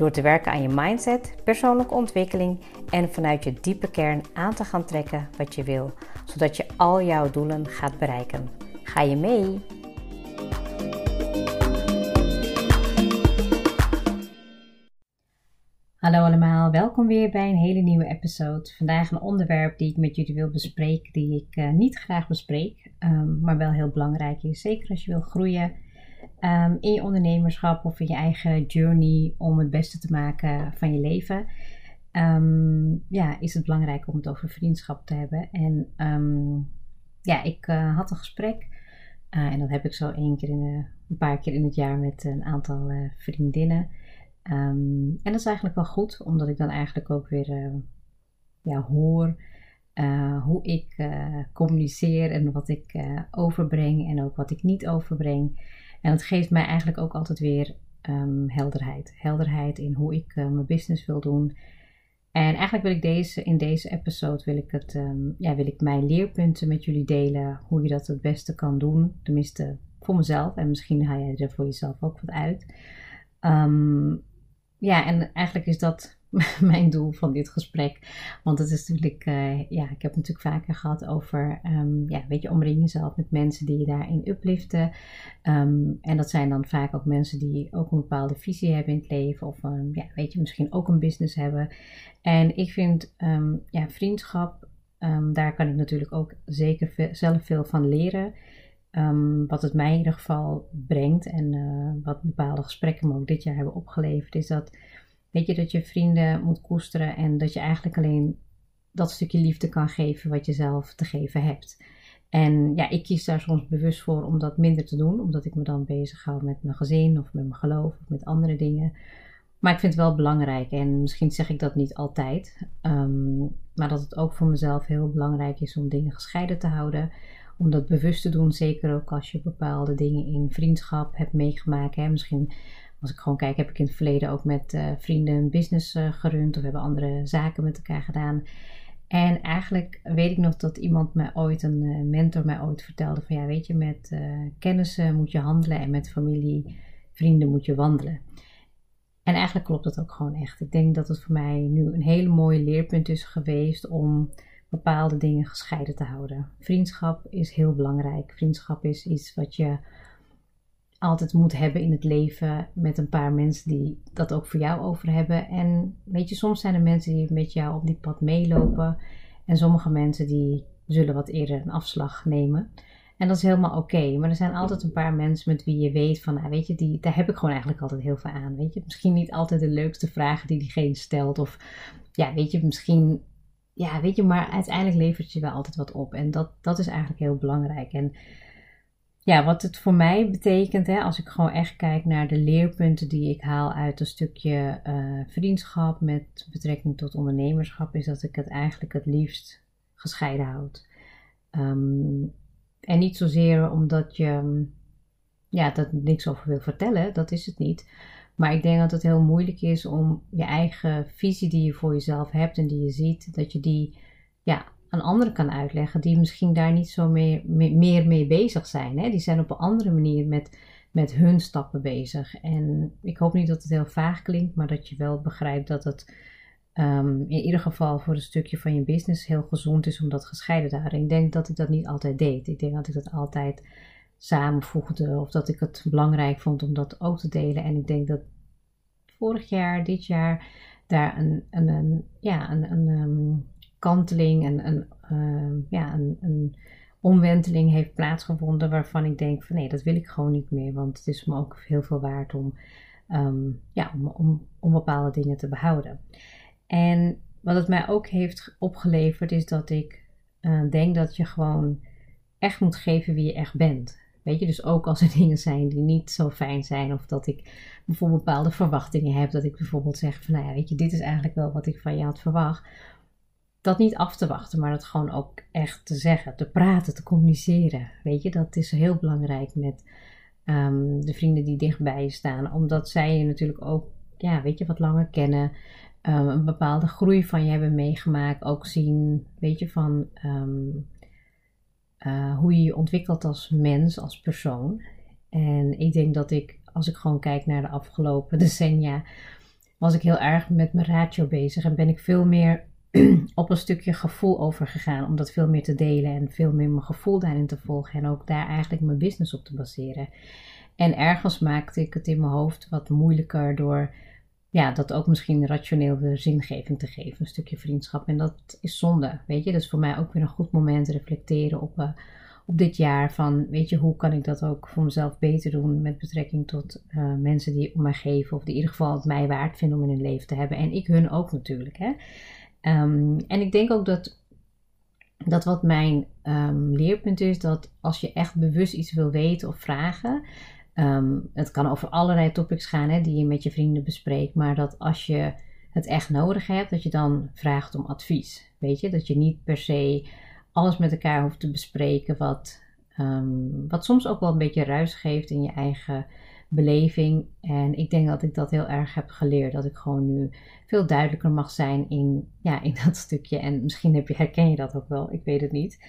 Door te werken aan je mindset, persoonlijke ontwikkeling en vanuit je diepe kern aan te gaan trekken wat je wil, zodat je al jouw doelen gaat bereiken. Ga je mee? Hallo allemaal, welkom weer bij een hele nieuwe episode. Vandaag een onderwerp die ik met jullie wil bespreken, die ik uh, niet graag bespreek, um, maar wel heel belangrijk is. Zeker als je wil groeien um, in je ondernemerschap of in je eigen journey om het beste te maken van je leven. Um, ja, is het belangrijk om het over vriendschap te hebben. En ja, ik uh, had een gesprek. Uh, en dat heb ik zo één keer in, een paar keer in het jaar met een aantal vriendinnen. Um, en dat is eigenlijk wel goed, omdat ik dan eigenlijk ook weer ja, hoor hoe ik communiceer en wat ik overbreng en ook wat ik niet overbreng. En dat geeft mij eigenlijk ook altijd weer um, helderheid. Helderheid in hoe ik mijn business wil doen. En eigenlijk wil ik deze, in deze episode wil ik, het, um, ja, wil ik mijn leerpunten met jullie delen. Hoe je dat het beste kan doen. Tenminste voor mezelf. En misschien haal jij er voor jezelf ook wat uit. Um, ja, en eigenlijk is dat mijn doel van dit gesprek. Want het is natuurlijk, uh, ja, ik heb het natuurlijk vaker gehad over, um, ja, weet je, omring jezelf met mensen die je daarin upliften. Um, en dat zijn dan vaak ook mensen die ook een bepaalde visie hebben in het leven. Of, um, ja, weet je, misschien ook een business hebben. En ik vind, ja, vriendschap, daar kan ik natuurlijk ook zeker zelf veel van leren. Wat het mij in ieder geval brengt en uh, wat bepaalde gesprekken me ook dit jaar hebben opgeleverd, is dat, weet je, dat je vrienden moet koesteren en dat je eigenlijk alleen dat stukje liefde kan geven wat je zelf te geven hebt. En ja, ik kies daar soms bewust voor om dat minder te doen, omdat ik me dan bezig hou met mijn gezin of met mijn geloof of met andere dingen. Maar ik vind het wel belangrijk en misschien zeg ik dat niet altijd, um, maar dat het ook voor mezelf heel belangrijk is om dingen gescheiden te houden om dat bewust te doen. Zeker ook als je bepaalde dingen in vriendschap hebt meegemaakt. Hè. Misschien als ik gewoon kijk, heb ik in het verleden ook met uh, vrienden een business uh, gerund. Of hebben andere zaken met elkaar gedaan. En eigenlijk weet ik nog dat iemand mij ooit, een uh, mentor mij ooit vertelde van ja, weet je, met kennissen moet je handelen en met familie, vrienden moet je wandelen. En eigenlijk klopt dat ook gewoon echt. Ik denk dat het voor mij nu een hele mooie leerpunt is geweest om bepaalde dingen gescheiden te houden. Vriendschap is heel belangrijk. Vriendschap is iets wat je altijd moet hebben in het leven met een paar mensen die dat ook voor jou over hebben. En weet je, soms zijn er mensen die met jou op die pad meelopen en sommige mensen die zullen wat eerder een afslag nemen. En dat is helemaal oké. Maar er zijn altijd een paar mensen met wie je weet van, nou, weet je, die, daar heb ik gewoon eigenlijk altijd heel veel aan. Weet je, misschien niet altijd de leukste vragen die diegene stelt. Of ja, weet je, misschien ja, weet je, maar uiteindelijk levert je wel altijd wat op. En dat, dat is eigenlijk heel belangrijk. En ja, wat het voor mij betekent, hè, als ik gewoon echt kijk naar de leerpunten die ik haal uit een stukje uh, vriendschap met betrekking tot ondernemerschap, is dat ik het eigenlijk het liefst gescheiden houd. Um, en niet zozeer omdat je ja, dat niks over wil vertellen, dat is het niet. Maar ik denk dat het heel moeilijk is om je eigen visie die je voor jezelf hebt en die je ziet, dat je die ja, aan anderen kan uitleggen die misschien daar niet zo meer, meer mee bezig zijn. Hè? Die zijn op een andere manier met, met hun stappen bezig. En ik hoop niet dat het heel vaag klinkt, maar dat je wel begrijpt dat het um, in ieder geval voor een stukje van je business heel gezond is om dat gescheiden te houden. Ik denk dat ik dat niet altijd deed. Ik denk dat ik dat altijd samenvoegde of dat ik het belangrijk vond om dat ook te delen. En ik denk dat vorig jaar, dit jaar, daar een, een, ja, een, um, kanteling, een, een, uh, ja, een, een omwenteling heeft plaatsgevonden waarvan ik denk van nee, dat wil ik gewoon niet meer. Want het is me ook heel veel waard om, um, ja, om, om, bepaalde dingen te behouden. En wat het mij ook heeft opgeleverd is dat ik uh, denk dat je gewoon echt moet geven wie je echt bent. Weet je, dus ook als er dingen zijn die niet zo fijn zijn, of dat ik bijvoorbeeld bepaalde verwachtingen heb, dat ik bijvoorbeeld zeg van, nou ja, weet je, dit is eigenlijk wel wat ik van je had verwacht. Dat niet af te wachten, maar dat gewoon ook echt te zeggen, te praten, te communiceren. Weet je, dat is heel belangrijk met ehm, de vrienden die dichtbij je staan, omdat zij je natuurlijk ook, ja, weet je, wat langer kennen. Um, een bepaalde groei van je hebben meegemaakt. Ook zien, weet je, van ehm, eh, hoe je je ontwikkelt als mens, als persoon. En ik denk dat ik, als ik gewoon kijk naar de afgelopen decennia, was ik heel erg met mijn ratio bezig en ben ik veel meer op een stukje gevoel overgegaan om dat veel meer te delen en veel meer mijn gevoel daarin te volgen en ook daar eigenlijk mijn business op te baseren. En ergens maakte ik het in mijn hoofd wat moeilijker door ja, dat ook misschien rationeel weer zingeving te geven, een stukje vriendschap. En dat is zonde, weet je. Dat is voor mij ook weer een goed moment reflecteren op, uh, op dit jaar. Van, weet je, hoe kan ik dat ook voor mezelf beter doen met betrekking tot uh, mensen die om mij geven. Of die in ieder geval het mij waard vinden om in hun leven te hebben. En ik hun ook natuurlijk, hè. Um, en ik denk ook dat, dat wat mijn um, leerpunt is, dat als je echt bewust iets wil weten of vragen Um, het kan over allerlei topics gaan hè, die je met je vrienden bespreekt, maar dat als je het echt nodig hebt, dat je dan vraagt om advies. Weet je, dat je niet per se alles met elkaar hoeft te bespreken, wat, wat soms ook wel een beetje ruis geeft in je eigen beleving. En ik denk dat ik dat heel erg heb geleerd, dat ik gewoon nu veel duidelijker mag zijn in, ja, in dat stukje. En misschien heb je, herken je dat ook wel, ik weet het niet.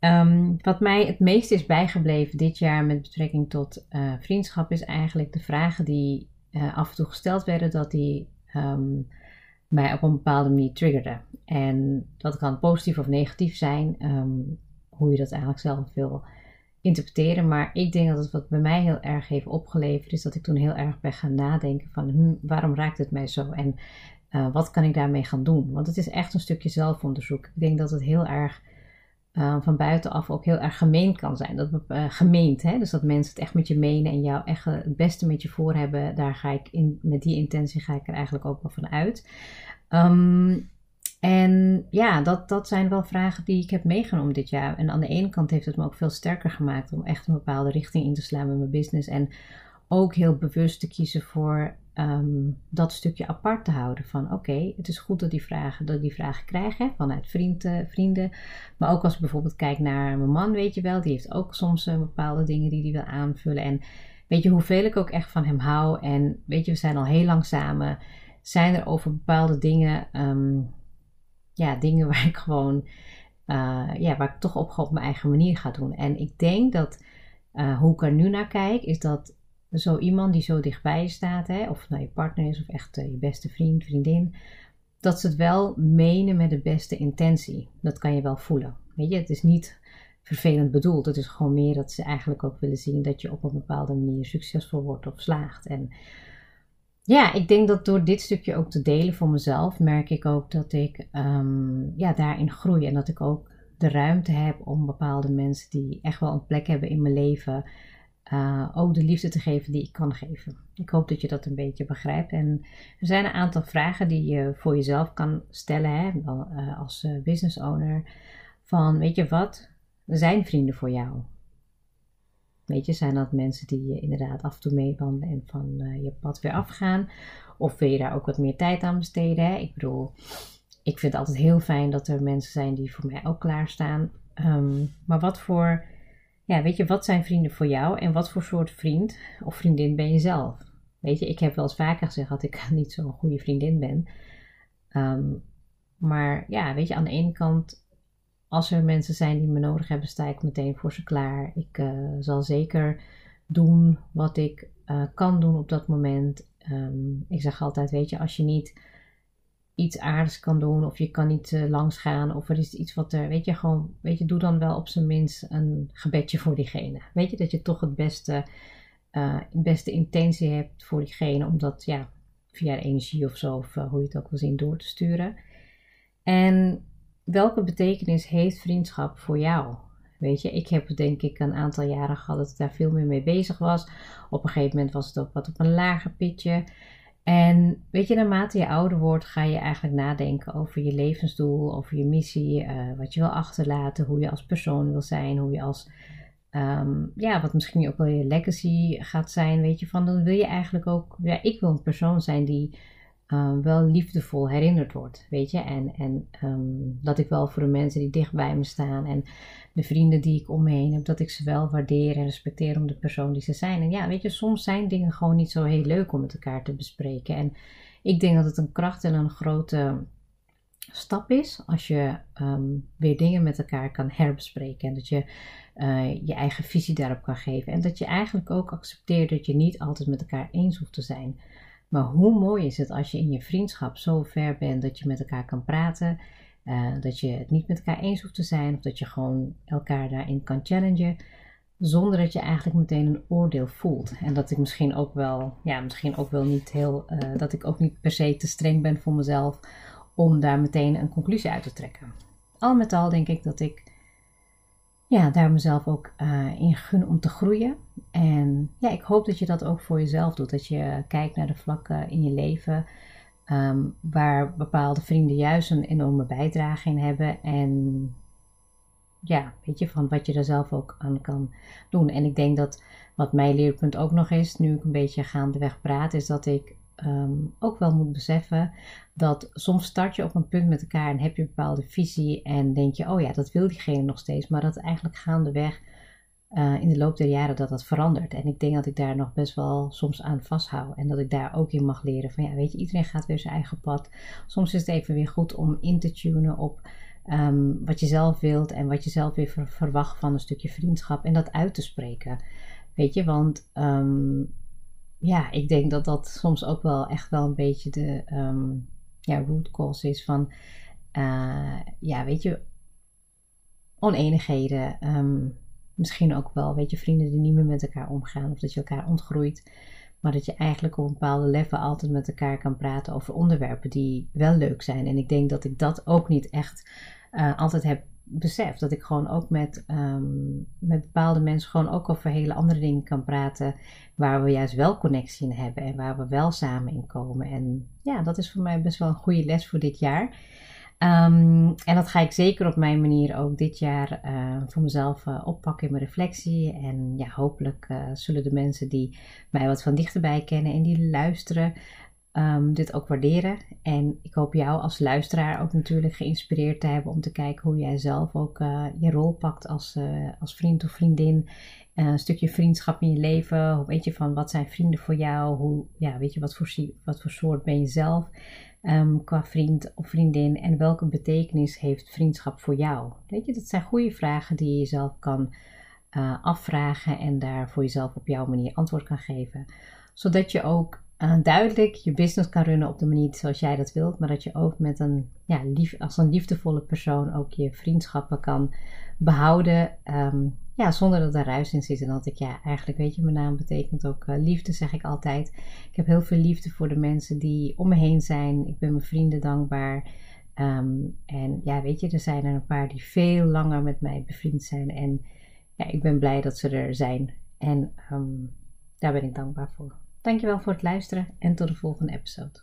Um, wat mij het meest is bijgebleven dit jaar met betrekking tot uh, vriendschap is eigenlijk de vragen die uh, af en toe gesteld werden, dat die um, mij op een bepaalde manier triggerden. En dat kan positief of negatief zijn, um, hoe je dat eigenlijk zelf wil interpreteren. Maar ik denk dat het wat bij mij heel erg heeft opgeleverd is dat ik toen heel erg ben gaan nadenken van hm, waarom raakt het mij zo en uh, wat kan ik daarmee gaan doen? Want het is echt een stukje zelfonderzoek. Ik denk dat het heel erg uh, van buitenaf ook heel erg gemeend kan zijn. Dat, uh, gemeend, hè? dus dat mensen het echt met je menen en jou echt het beste met je voor hebben. Daar ga ik in, met die intentie ga ik er eigenlijk ook wel van uit. Um, en ja, dat, dat zijn wel vragen die ik heb meegenomen dit jaar. En aan de ene kant heeft het me ook veel sterker gemaakt om echt een bepaalde richting in te slaan met mijn business. En ook heel bewust te kiezen voor um, dat stukje apart te houden. Van oké, het is goed dat die vragen, dat die vragen krijgen vanuit vrienden, vrienden. Maar ook als ik bijvoorbeeld kijk naar mijn man, weet je wel, die heeft ook soms uh, bepaalde dingen die hij wil aanvullen. En weet je hoeveel ik ook echt van hem hou. En weet je, we zijn al heel lang samen. Zijn er over bepaalde dingen, um, ja, dingen waar ik gewoon, uh, ja, waar ik toch op, op mijn eigen manier ga doen. En ik denk dat, uh, hoe ik er nu naar kijk, is dat zo iemand die zo dichtbij je staat, hè, of nou je partner is of echt uh, je beste vriend, vriendin, dat ze het wel menen met de beste intentie. Dat kan je wel voelen. Weet je, het is niet vervelend bedoeld. Het is gewoon meer dat ze eigenlijk ook willen zien dat je op een bepaalde manier succesvol wordt of slaagt. En ja, ik denk dat door dit stukje ook te delen voor mezelf, merk ik ook dat ik um, ja, daarin groei. En dat ik ook de ruimte heb om bepaalde mensen die echt wel een plek hebben in mijn leven uh, ook de liefde te geven die ik kan geven. Ik hoop dat je dat een beetje begrijpt. En er zijn een aantal vragen die je voor jezelf kan stellen hè, uh, als uh, business owner. Van weet je wat, zijn vrienden voor jou? Weet je, zijn dat mensen die je inderdaad af en toe meewandelen en van je pad weer afgaan? Of wil je daar ook wat meer tijd aan besteden? Hè? Ik bedoel, ik vind het altijd heel fijn dat er mensen zijn die voor mij ook klaarstaan. Um, maar wat voor ja, weet je, wat zijn vrienden voor jou en wat voor soort vriend of vriendin ben je zelf? Weet je, ik heb wel eens vaker gezegd dat ik niet zo'n goede vriendin ben. Um, maar ja, weet je, aan de ene kant, als er mensen zijn die me nodig hebben, sta ik meteen voor ze klaar. Ik uh, zal zeker doen wat ik uh, kan doen op dat moment. Um, ik zeg altijd, weet je, als je niet iets aardigs kan doen of je kan niet uh, langs gaan of er is iets wat er, weet je, gewoon, weet je, doe dan wel op zijn minst een gebedje voor diegene. Weet je, dat je toch het beste, beste intentie hebt voor diegene om dat, ja, via energie of zo, of hoe je het ook wil zien, door te sturen. En welke betekenis heeft vriendschap voor jou? Weet je, ik heb denk ik een aantal jaren gehad dat ik daar veel meer mee bezig was. Op een gegeven moment was het ook wat op een lager pitje. En weet je, naarmate je ouder wordt, ga je eigenlijk nadenken over je levensdoel, over je missie, uh, wat je wil achterlaten, hoe je als persoon wil zijn, hoe je als ehm, ja, wat misschien ook wel je legacy gaat zijn, weet je, van dan wil je eigenlijk ook, ja, ik wil een persoon zijn die um, wel liefdevol herinnerd wordt, weet je, en, en um, dat ik wel voor de mensen die dicht bij me staan en de vrienden die ik om me heen heb, dat ik ze wel waardeer en respecteer om de persoon die ze zijn. En ja, weet je, soms zijn dingen gewoon niet zo heel leuk om met elkaar te bespreken. En ik denk dat het een kracht en een grote stap is als je um, weer dingen met elkaar kan herbespreken. En dat je uh, je eigen visie daarop kan geven. En dat je eigenlijk ook accepteert dat je niet altijd met elkaar eens hoeft te zijn. Maar hoe mooi is het als je in je vriendschap zo ver bent dat je met elkaar kan praten. Uh, dat je het niet met elkaar eens hoeft te zijn. Of dat je gewoon elkaar daarin kan challengen. Zonder dat je eigenlijk meteen een oordeel voelt. En dat ik misschien ook wel, ja, misschien ook wel niet heel, uh, dat ik ook niet per se te streng ben voor mezelf om daar meteen een conclusie uit te trekken. Al met al denk ik dat ik ja, daar mezelf ook uh, in gun om te groeien. En ja, ik hoop dat je dat ook voor jezelf doet. Dat je kijkt naar de vlakken in je leven um, waar bepaalde vrienden juist een enorme bijdrage in hebben. En ja, weet je, van wat je er zelf ook aan kan doen. En ik denk dat wat mijn leerpunt ook nog is, nu ik een beetje gaandeweg praat, is dat ik um, ook wel moet beseffen dat soms start je op een punt met elkaar en heb je een bepaalde visie en denk je, oh ja, dat wil diegene nog steeds, maar dat eigenlijk gaandeweg uh, in de loop der jaren dat dat verandert. En ik denk dat ik daar nog best wel soms aan vasthoud en dat ik daar ook in mag leren van, ja, weet je, iedereen gaat weer zijn eigen pad. Soms is het even weer goed om in te tunen op um, wat je zelf wilt en wat je zelf weer verwacht van een stukje vriendschap en dat uit te spreken. Weet je, want um, ja, ik denk dat dat soms ook wel echt wel een beetje de um, ja, root cause is van, uh, ja, weet je, oneenigheden. Misschien ook wel, weet je, vrienden die niet meer met elkaar omgaan of dat je elkaar ontgroeit. Maar dat je eigenlijk op een bepaalde level altijd met elkaar kan praten over onderwerpen die wel leuk zijn. En ik denk dat ik dat ook niet echt uh, altijd heb besef dat ik gewoon ook met, um, met bepaalde mensen gewoon ook over hele andere dingen kan praten. Waar we juist wel connectie in hebben en waar we wel samen in komen. En ja, dat is voor mij best wel een goede les voor dit jaar. Um, en dat ga ik zeker op mijn manier ook dit jaar uh, voor mezelf uh, oppakken in mijn reflectie. En ja, hopelijk uh, zullen de mensen die mij wat van dichterbij kennen en die luisteren, um, dit ook waarderen. En ik hoop jou als luisteraar ook natuurlijk geïnspireerd te hebben om te kijken hoe jij zelf ook je rol pakt als, als vriend of vriendin. Een stukje vriendschap in je leven. Hoe weet je van wat zijn vrienden voor jou? Hoe, ja, weet je wat voor, wat voor soort ben je zelf um, qua vriend of vriendin? En welke betekenis heeft vriendschap voor jou? Weet je, dat zijn goede vragen die je jezelf kan afvragen en daar voor jezelf op jouw manier antwoord kan geven. Zodat je ook uh, duidelijk je business kan runnen op de manier zoals jij dat wilt, maar dat je ook met een, ja, lief, als een liefdevolle persoon ook je vriendschappen kan behouden, um, ja, zonder dat er ruis in zit. En dat ik, ja, eigenlijk weet je, mijn naam betekent ook uh, liefde, zeg ik altijd. Ik heb heel veel liefde voor de mensen die om me heen zijn. Ik ben mijn vrienden dankbaar. Um, en ja, weet je, er zijn er een paar die veel langer met mij bevriend zijn. En ja, ik ben blij dat ze er zijn. En um, daar ben ik dankbaar voor. Dankjewel voor het luisteren en tot de volgende episode.